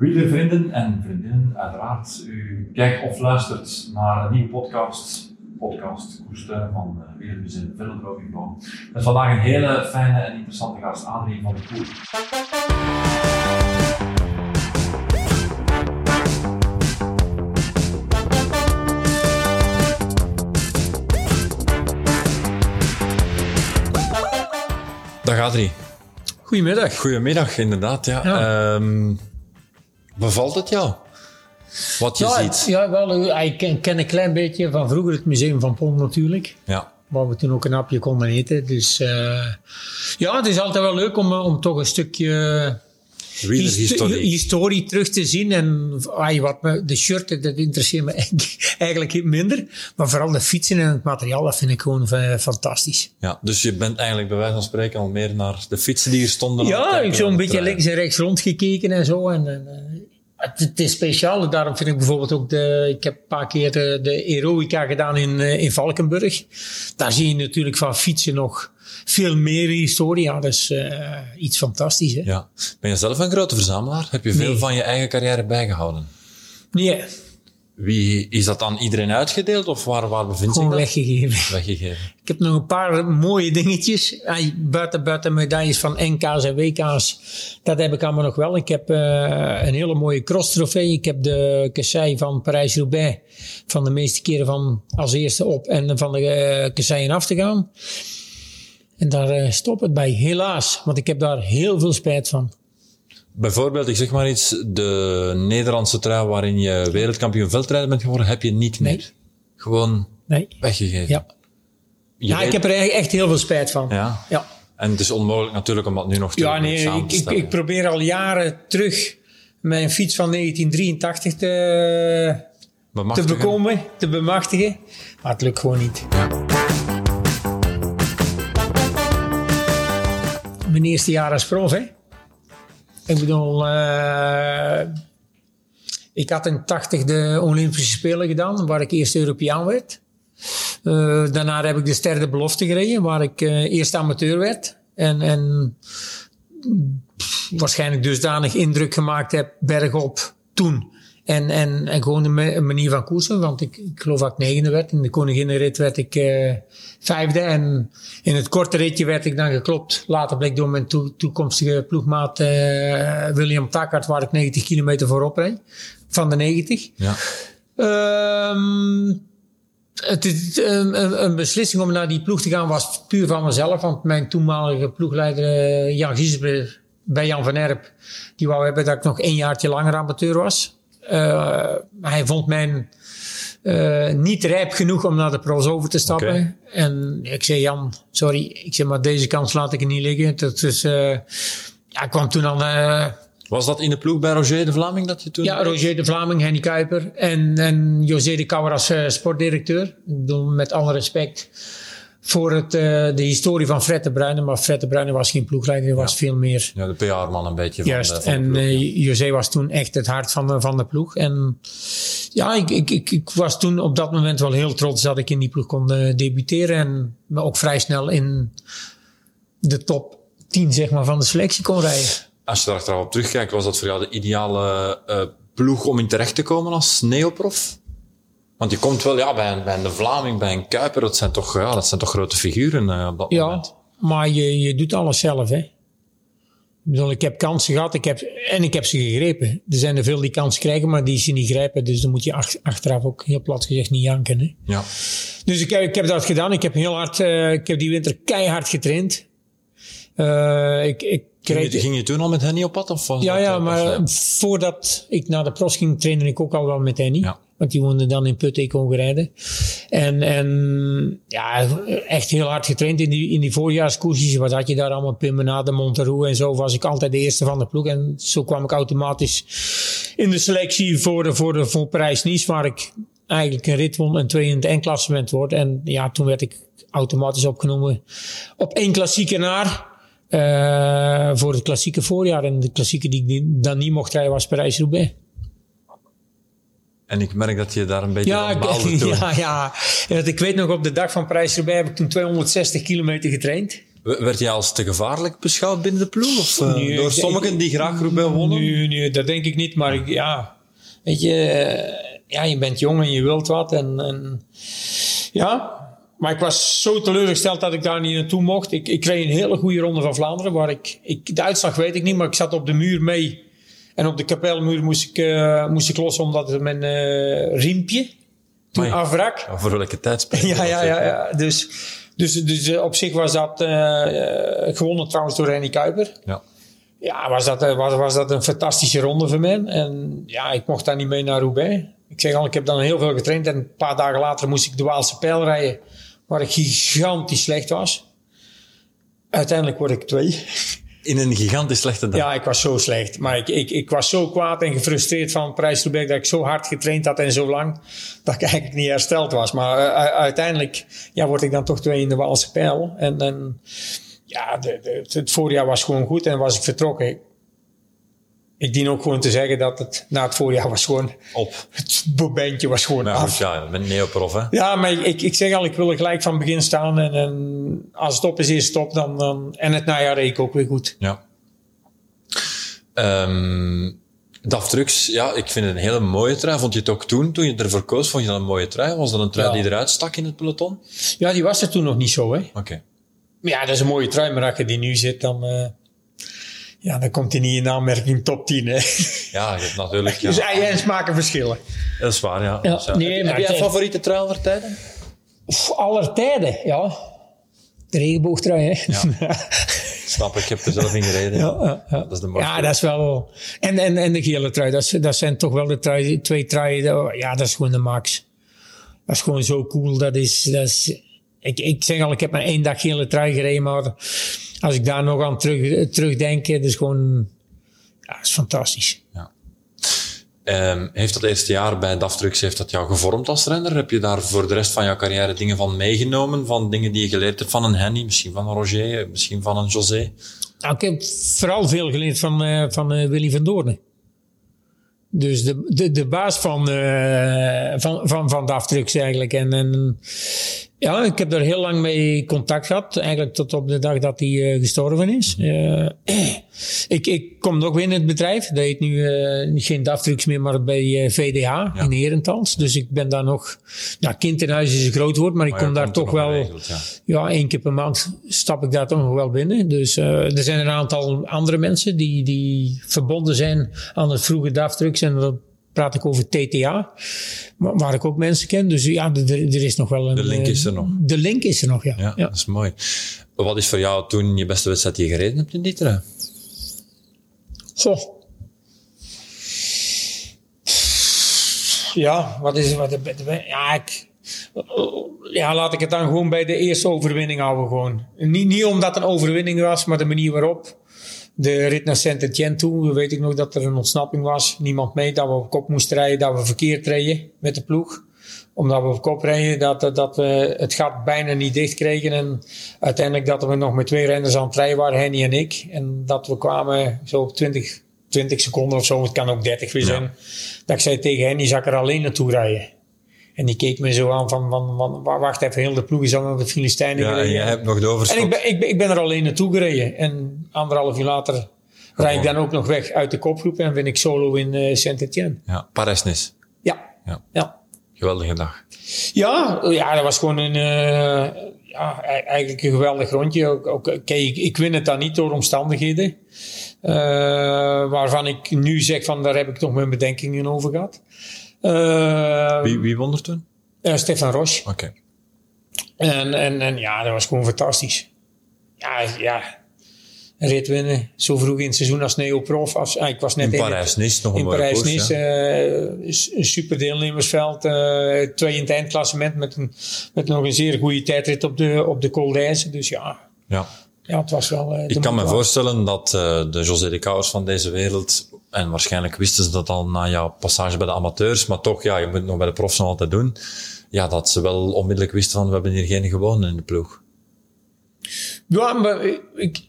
Wielervrienden en vriendinnen, uiteraard. U kijkt of luistert naar een nieuwe podcast, podcast Koesten van uh, Wielermuseum Velodroogbouw. Met vandaag een hele fijne en interessante gast, Adrien van der Poel. Dag Adrie. Goedemiddag. Goedemiddag, inderdaad. Ja. Ehm, bevalt het jou? Wat je ja, ziet? Ja, wel. Ik ken, ken, een klein beetje van vroeger het Museum van Pont natuurlijk. Ja. Waar we toen ook een hapje konden eten. Dus uh, ja, het is altijd wel leuk om, om toch een stukje historie. historie terug te zien. En ay, wat me, de shirt, dat interesseert me eigenlijk minder. Maar vooral de fietsen en het materiaal, dat vind ik gewoon fantastisch. Ja, dus je bent eigenlijk bij wijze van spreken al meer naar de fietsen die hier stonden. Ja, ik heb zo'n beetje links en rechts rondgekeken en zo. En, en het, is speciaal. Daarom vind ik bijvoorbeeld ook de. Ik heb een paar keer de, de Heroica gedaan in, in Valkenburg. Daar zie je natuurlijk van fietsen nog veel meer historie. Ja, dat is uh, iets fantastisch. Hè? Ja. Ben je zelf een grote verzamelaar? Heb je veel Nee. van je eigen carrière bijgehouden? Nee, Wie, is dat aan iedereen uitgedeeld of waar, waar bevindt zich dat? weggegeven. Weggegeven. Ik heb nog een paar mooie dingetjes. Buiten, buiten medailles van NK's en WK's. Dat heb ik allemaal nog wel. Ik heb uh, een hele mooie cross trofee. Ik heb de kassei van Parijs-Roubaix. Van de meeste keren van als eerste op en van de uh, kasseien af te gaan. En daar uh, stopt het bij, helaas. Want ik heb daar heel veel spijt van. Bijvoorbeeld, ik zeg maar iets, de Nederlandse trui waarin je wereldkampioen veldrijder bent geworden, heb je niet Nee. meer. Gewoon Nee. weggegeven. Ja, Je ja weet- ik heb er echt- heel veel spijt van. Ja. Ja. En het is onmogelijk natuurlijk om dat nu nog te Ja, nee, samen ik, te ik, probeer al jaren terug mijn fiets van 1983 te, te bekomen, te bemachtigen. Maar het lukt gewoon niet. Mijn eerste jaar als prof, hè. Ik bedoel, eh, ik had in 80 de Olympische Spelen gedaan, waar ik eerst Europeaan werd. Eh, daarna heb ik de Ster de Belofte gereden, waar ik eh, eerst amateur werd. En, en waarschijnlijk dusdanig indruk gemaakt heb bergop toen. En, en, en gewoon een ma- een manier van koersen, want ik, ik geloof dat ik negende werd. In de koninginnenrit werd ik eh, vijfde. En in het korte ritje werd ik dan geklopt. Later bleek door mijn toe- toekomstige ploegmaat eh, William Takkart, waar ik 90 kilometer voorop reed. Van de 90. Ja. Ehm, het is, een, een, beslissing om naar die ploeg te gaan was puur van mezelf. Want mijn toenmalige ploegleider eh, Jan Giesber bij Jan van Erp... die wou hebben dat ik nog één jaartje langer amateur was. Eh, hij vond mij eh, niet rijp genoeg om naar de pro's over te stappen. En ik zei, Jan, sorry. Ik zeg, maar deze kans laat ik er niet liggen. Dat is, eh, ja, ik kwam toen eh, Was dat in de ploeg bij Roger de Vlaming dat je toen... ja, Roger de Vlaming, Henny Kuiper en, en José de Kouwer als sportdirecteur. Ik bedoel, met alle respect voor het, eh, de historie van Fred de Bruyne. Maar Fred de Bruyne was geen ploegleider, hij was veel meer... Ja, de PR-man een beetje van Juist, van en ploeg, ja. eh, José was toen echt het hart van de, van de ploeg. En ja, ik, ik, ik, ik was toen op dat moment wel heel trots dat ik in die ploeg kon eh, debuteren. En me ook vrij snel in de top 10 zeg maar, van de selectie kon rijden. Als je daar achteraf op terugkijkt, was dat voor jou de ideale eh, ploeg om in terecht te komen als neoprof? Want je komt wel ja, bij, een, bij een De Vlaming, bij een Kuiper, dat zijn toch, ja, dat zijn toch grote figuren eh, op dat Ja, moment. maar je, je doet alles zelf, hè. Ik bedoel, ik heb kansen gehad ik heb, en ik heb ze gegrepen. Er zijn er veel die kansen krijgen, maar die ze niet grijpen. Dus dan moet je ach- achteraf ook heel plat gezegd niet janken. Hè. Ja. Dus ik heb, ik heb dat gedaan. Ik heb heel hard, eh, ik heb die winter keihard getraind. Eh, ik, ik Ging, kreeg, je, ging je toen al met Henny op pad? Of ja, dat, ja, maar voordat ik naar de pros ging, trainde ik ook al wel met Henny. Ja. Want die woonde dan in Putten, ik kon rijden. En, en ja, echt heel hard getraind in die, in die voorjaarskoersjes. Wat had je daar allemaal? Pimmenade, Monteroe en zo. Was ik altijd de eerste van de ploeg. En zo kwam ik automatisch in de selectie voor, de, voor, de, voor Parijs-Nice. Waar ik eigenlijk een rit en twee in het eindklassement word. En ja, toen werd ik automatisch opgenomen op één klassieke naar. eh, voor het klassieke voorjaar. En de klassieke die ik dan niet mocht rijden was Parijs-Roubaix. En ik merk dat je daar een beetje Ja, baalde toen. ja, ja. En ik weet nog, op de dag van Parijs-Roubaix heb ik toen 260 kilometer getraind. Werd jij als te gevaarlijk beschouwd binnen de ploeg? Of uh, Nee, door sommigen die graag Roubaix wonnen? Nee, nee, dat denk ik niet. Maar ik, ja, weet je, eh, ja, je bent jong en je wilt wat. En, en ja, maar ik was zo teleurgesteld dat ik daar niet naartoe mocht. Ik, ik kreeg een hele goede ronde van Vlaanderen. Waar ik, ik, de uitslag weet ik niet, maar ik zat op de muur mee. En op de kapelmuur moest ik, eh, moest ik los omdat mijn eh, riempje toen Amai. afbrak. Ja, voor welke Ja, ja, ja, ja. Dus, dus, dus eh, op zich was dat gewonnen trouwens door Renny Kuiper. Ja. Ja, was dat, was, was dat een fantastische ronde voor mij. En ja, ik mocht daar niet mee naar Roubaix. Ik zeg al, ik heb dan heel veel getraind. En een paar dagen later moest ik de Waalse Pijl rijden. Waar ik gigantisch slecht was. Uiteindelijk word ik twee. In een gigantisch slechte dag. Ja, ik was zo slecht. Maar ik, ik, ik was zo kwaad en gefrustreerd van Prijs dat ik zo hard getraind had en zo lang dat ik eigenlijk niet hersteld was. Maar eh, uiteindelijk ja, word ik dan toch twee in de Waalse pijl. En, en ja, de- het voorjaar was gewoon goed en was ik vertrokken. Ik dien ook gewoon te zeggen dat het na het voorjaar was gewoon, Op. het bobijntje was gewoon Maar af. goed, ja, bent neoprof, hè? Ja, maar ik, ik zeg al, ik wil er gelijk van begin staan. En, en als het op is, is het op. Dan, dan, en het najaar reed ik ook weer goed. Ja. Ehm DAF Trucks, ja, ik vind het een hele mooie trui. Vond je het ook toen, toen je ervoor koos, vond je dat een mooie trui? Was dat een trui Ja. die eruit stak in het peloton? Ja, die was er toen nog niet zo, hè. Oké. Maar Ja, dat is een mooie trui, maar als je die nu zit, dan, eh, ja, dan komt hij niet in aanmerking top 10. Hè. Ja, je hebt natuurlijk... Ja, Dus ei en smaken verschillen. dat is waar, ja. Ja, Dus, ja. nee, heb, maar heb jij het- favoriete trui aller tijden? Aller tijden, ja. De regenboogtrui, hè. Ja. Snap ik, ik heb er zelf in gereden. Ja, ja, ja. Dat is de mooiste. Ja, dat is wel... En, en, en de gele trui, dat, is- dat zijn toch wel de trui, twee truien. Ja, dat is gewoon de max. Dat is gewoon zo cool. Dat is... Dat is ik, ik zeg al, ik heb maar één dag gele trui gereden, maar als ik daar nog aan terug, terugdenk, dat is gewoon... Ja, dat is fantastisch. Ehm, heeft dat eerste jaar bij DAF Trucks heeft dat jou gevormd als renner? Heb je daar voor de rest van jouw carrière dingen van meegenomen? Van dingen die je geleerd hebt van een Henny, misschien van een Roger, misschien van een José? Nou, ik heb vooral veel geleerd van, eh, van eh, Willy van Doornen. Dus de, de, de baas van, eh van, van, van DAF Trucks eigenlijk. En, en ja, ik heb daar heel lang mee contact gehad. Eigenlijk tot op de dag dat hij eh, gestorven is. Eh, ik, ik kom nog weer in het bedrijf. Dat heet nu eh, geen DAF Trucks meer, maar bij VDH in Herentals. Dus ik ben daar nog... Nou, kind in huis is een groot woord, maar ik Maar kom daar toch wel... ja. Ja, één keer per maand stap ik daar toch nog wel binnen. Dus er zijn een aantal andere mensen die, die verbonden zijn aan het vroege DAF Trucks. En dan praat ik over TTA, wa- waar ik ook mensen ken. Dus ja, er, is nog wel een... De link eh, is er nog. De link is er nog, ja. Ja, ja. dat is mooi. Wat is voor jou toen je beste wedstrijd die je gereden hebt in die trui? Goh. Ja, wat is wat ja, ik, ja, laat ik het dan gewoon bij de eerste overwinning houden gewoon. Niet, niet omdat het een overwinning was, maar de manier waarop. De rit naar Saint-Etienne toe, weet ik nog dat er een ontsnapping was. Niemand mee, dat we op kop moesten rijden, dat we verkeerd reden met de ploeg. Omdat we op kop reden, dat, dat, we het gat bijna niet dicht kregen. En uiteindelijk dat we nog met twee renners aan het rijden waren, Henny en ik. En dat we kwamen zo op 20, 20 seconden of zo, het kan ook 30 weer zijn. Dat ik zei tegen Henny, zal ik er alleen naartoe rijden? En die keek me zo aan van, van, van wacht even, heel de ploeg is al naar de Filistijnen Ja, en jij hebt nog de overschot. En ik ben, ik, ben, ik ben er alleen naartoe gereden. En anderhalf uur later rijd ik dan ook nog weg uit de kopgroep en ben ik solo in eh Saint-Etienne. Ja, Parijs-Nice. Ja. Ja. Ja. Geweldige dag. Ja, ja, dat was gewoon een, eh, ja, e- eigenlijk een geweldig rondje. Ook, ook, oké, ik, ik win het dan niet door omstandigheden. eh, waarvan ik nu zeg van daar heb ik toch mijn bedenkingen over gehad. Eh, Wie, wie won er toen? eh, Stefan Roche. Oké. En, en, en ja, dat was gewoon fantastisch. Ja, ja. Rit winnen, zo vroeg in het seizoen als neoprof. Als, ah, ik was net In Parijs-Nice nog een in Parijs-Nice, eh, een super deelnemersveld. eh, twee in het eindklassement met, een, met nog een zeer goede tijdrit op de, op de Col. Dus ja, Ja. ja, het was wel... eh, de Ik kan me voorstellen dat eh, de José de Kouwers van deze wereld, en waarschijnlijk wisten ze dat al na jouw passage bij de amateurs, maar toch, ja, je moet het nog bij de profs nog altijd doen, ja, dat ze wel onmiddellijk wisten van, we hebben hier geen gewone in de ploeg. Ja, maar ik,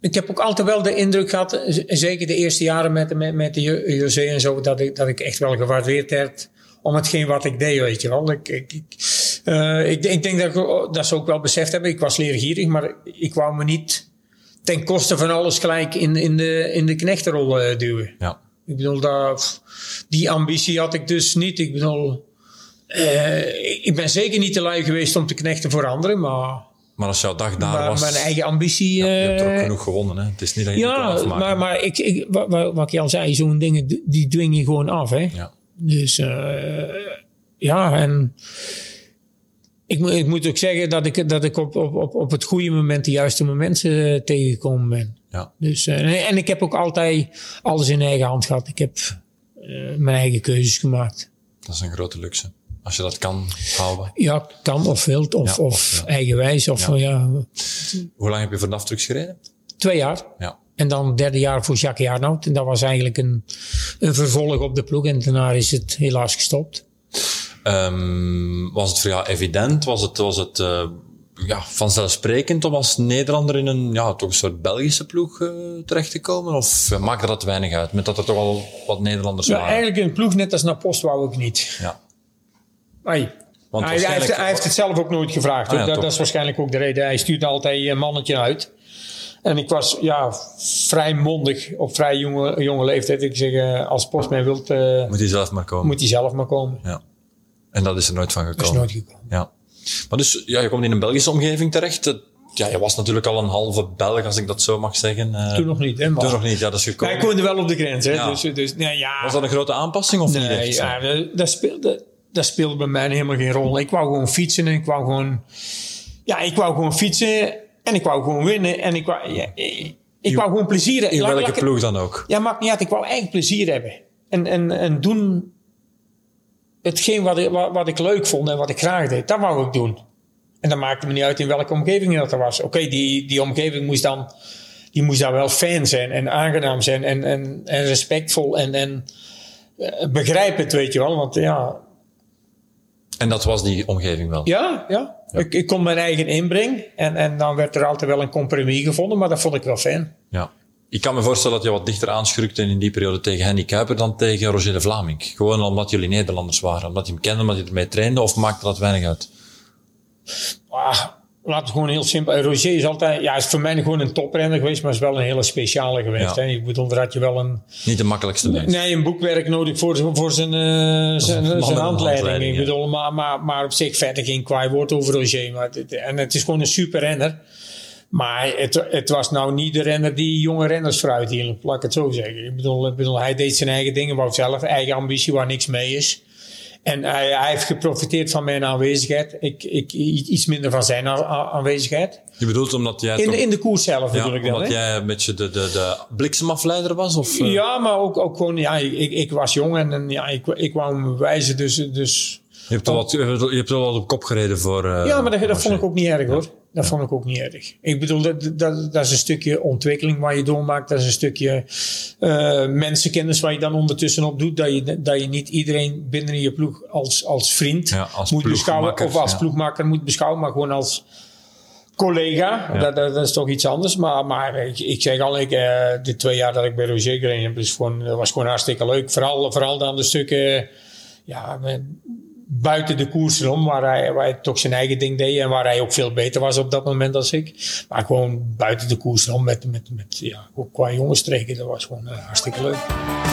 ik heb ook altijd wel de indruk gehad, z- zeker de eerste jaren met, met, met de Jo- José en zo, dat ik, dat ik echt wel gewaardeerd werd om hetgeen wat ik deed, weet je wel. Ik, ik, ik, Uh, ik, ik, denk dat, ik, dat ze ook wel beseft hebben. Ik was leergierig, maar ik wou me niet ten koste van alles gelijk in, in, de, in de knechtenrol uh, duwen. Ja. Ik bedoel, dat, die ambitie had ik dus niet. Ik bedoel, uh, ik ben zeker niet te lui geweest om te knechten voor anderen, maar... Maar als jouw dag daar maar, was... Mijn eigen ambitie... Ja, je hebt er ook uh, genoeg gewonnen, hè? Het is niet dat je ja, het maar, maar ik, ik, wat, wat ik al zei, zo'n dingen, die dwing je gewoon af, hè. Ja. Dus, uh, ja, en... Ik, moet, ik moet ook zeggen dat ik, dat ik op, op, op, op het goede moment de juiste mensen uh, tegengekomen ben. Ja. Dus, uh, en ik heb ook altijd alles in eigen hand gehad. Ik heb uh, mijn eigen keuzes gemaakt. Dat is een grote luxe. Als je dat kan houden. Ja, kan of wilt of, Ja, of, of, ja. eigenwijs. Of, Ja. ja. Hoe lang heb je voor Naftrucks gereden? twee jaar. Ja. En dan het derde jaar voor Jacques Jarnout. En dat was eigenlijk een, een vervolg op de ploeg. En daarna is het helaas gestopt. Ehm, was het voor jou evident? Was het, was het uh, ja, vanzelfsprekend om als Nederlander in een, ja, toch een soort Belgische ploeg uh, terecht te komen? Of uh, maakte dat weinig uit, met dat er toch al wat Nederlanders Ja, waren? eigenlijk een ploeg net als naar Post wou ik niet. Ja. Want Hij, hij, heeft, waarschijnlijk- hij heeft het zelf ook nooit gevraagd. Ah, ja, dat, dat is waarschijnlijk ook de reden. Hij stuurde altijd een mannetje uit. En ik was ja, vrij mondig op vrij jonge, jonge leeftijd. Ik zeg, eh, als Post mij wilt, eh, Moet hij zelf maar komen. moet hij zelf maar komen. Ja. En dat is er nooit van Dat is gekomen. nooit gekomen. Ja. Maar dus, ja, je komt in een Belgische omgeving terecht. Ja, je was natuurlijk al een halve Belg, als ik dat zo mag zeggen. Eh, Toen nog niet, hè? Maar Toen nog niet, ja, dat is Wij gekomen. woonden wel op de grens, hè? Ja. Dus, dus nee, ja. Was dat een grote aanpassing of niet Nee, echt? zo? ja, dat, speelde, dat speelde bij mij helemaal geen rol. Ik wou gewoon fietsen en ik wou gewoon... Ja, ik wou gewoon fietsen en ik wou gewoon winnen. En ik wou, ja, ik, ik wou gewoon plezier hebben. In welke laat ploeg dan ook? Ja, maakt niet uit. Ik wou eigenlijk plezier hebben. En, en, en doen hetgeen wat ik, wat, wat ik leuk vond en wat ik graag deed. Dat wou ik doen. En dat maakte me niet uit in welke omgeving dat er was. Oké, die, die omgeving moest dan, die moest dan wel fijn zijn en aangenaam zijn en, en, en respectvol en, en eh, begrijpend, weet je wel. Want ja, En dat was die omgeving wel? ja, ja. Ik, ik kon mijn eigen inbreng en, en dan werd er altijd wel een compromis gevonden, maar dat vond ik wel fijn. Ja. Ik kan me voorstellen dat je wat dichter aanschrukte in die periode tegen Henny Kuiper dan tegen Roger de Vlaming. Gewoon omdat jullie Nederlanders waren. Omdat je hem kende, omdat je ermee trainde, of maakte dat weinig uit? Ah, laat het gewoon heel simpel. Roger is altijd, ja, is voor mij gewoon een toprenner geweest, maar is wel een hele speciale geweest. Ja. Hè. Ik bedoel, daar had je wel een, Niet de makkelijkste mens. nee, een boekwerk nodig voor, zijn- voor zijn, eh, zijn, zijn handleiding. Ik ja. bedoel, maar, maar, maar op zich verder geen kwaai woord over Roger. Maar het, en het is gewoon een super renner. Maar het, het was nou niet de renner die jonge renners vooruit hielp, laat ik het zo zeggen. Ik bedoel, ik bedoel hij deed zijn eigen dingen, wou zelf, eigen ambitie waar niks mee is. En hij, hij heeft geprofiteerd van mijn aanwezigheid. Ik, ik iets minder van zijn aanwezigheid. Je bedoelt omdat jij In, toch... in de koers zelf ja, bedoel ik dan. omdat jij een beetje de, de, de bliksemafleider was? Of, eh? Ja, maar ook, ook gewoon, ja, ik, ik was jong en, en ja, ik, ik wou me bewijzen. Dus, dus Je hebt wel wat, je hebt wat op kop gereden voor... eh, ja, maar dat, dat vond ik ook niet erg hoor. Dat vond ik ook niet erg. Ik bedoel, dat, dat, dat is een stukje ontwikkeling waar je doormaakt. Dat is een stukje eh, mensenkennis waar je dan ondertussen op doet. Dat je, dat je niet iedereen binnen je ploeg als, als vriend Ja, als moet beschouwen. Of als ja. ploegmaker moet beschouwen, maar gewoon als collega. Ja. Dat, dat, dat is toch iets anders. Maar, maar ik, ik zeg al, ik, eh, de twee jaar dat ik bij Roger gereden heb, is gewoon, dat was gewoon hartstikke leuk. Vooral, vooral dan de stukken ja, buiten de koers erom, waar hij, waar hij toch zijn eigen ding deed en waar hij ook veel beter was op dat moment als ik. Maar gewoon buiten de koers erom met, met, met ja, ook qua jongenstreken, dat was gewoon eh, hartstikke leuk.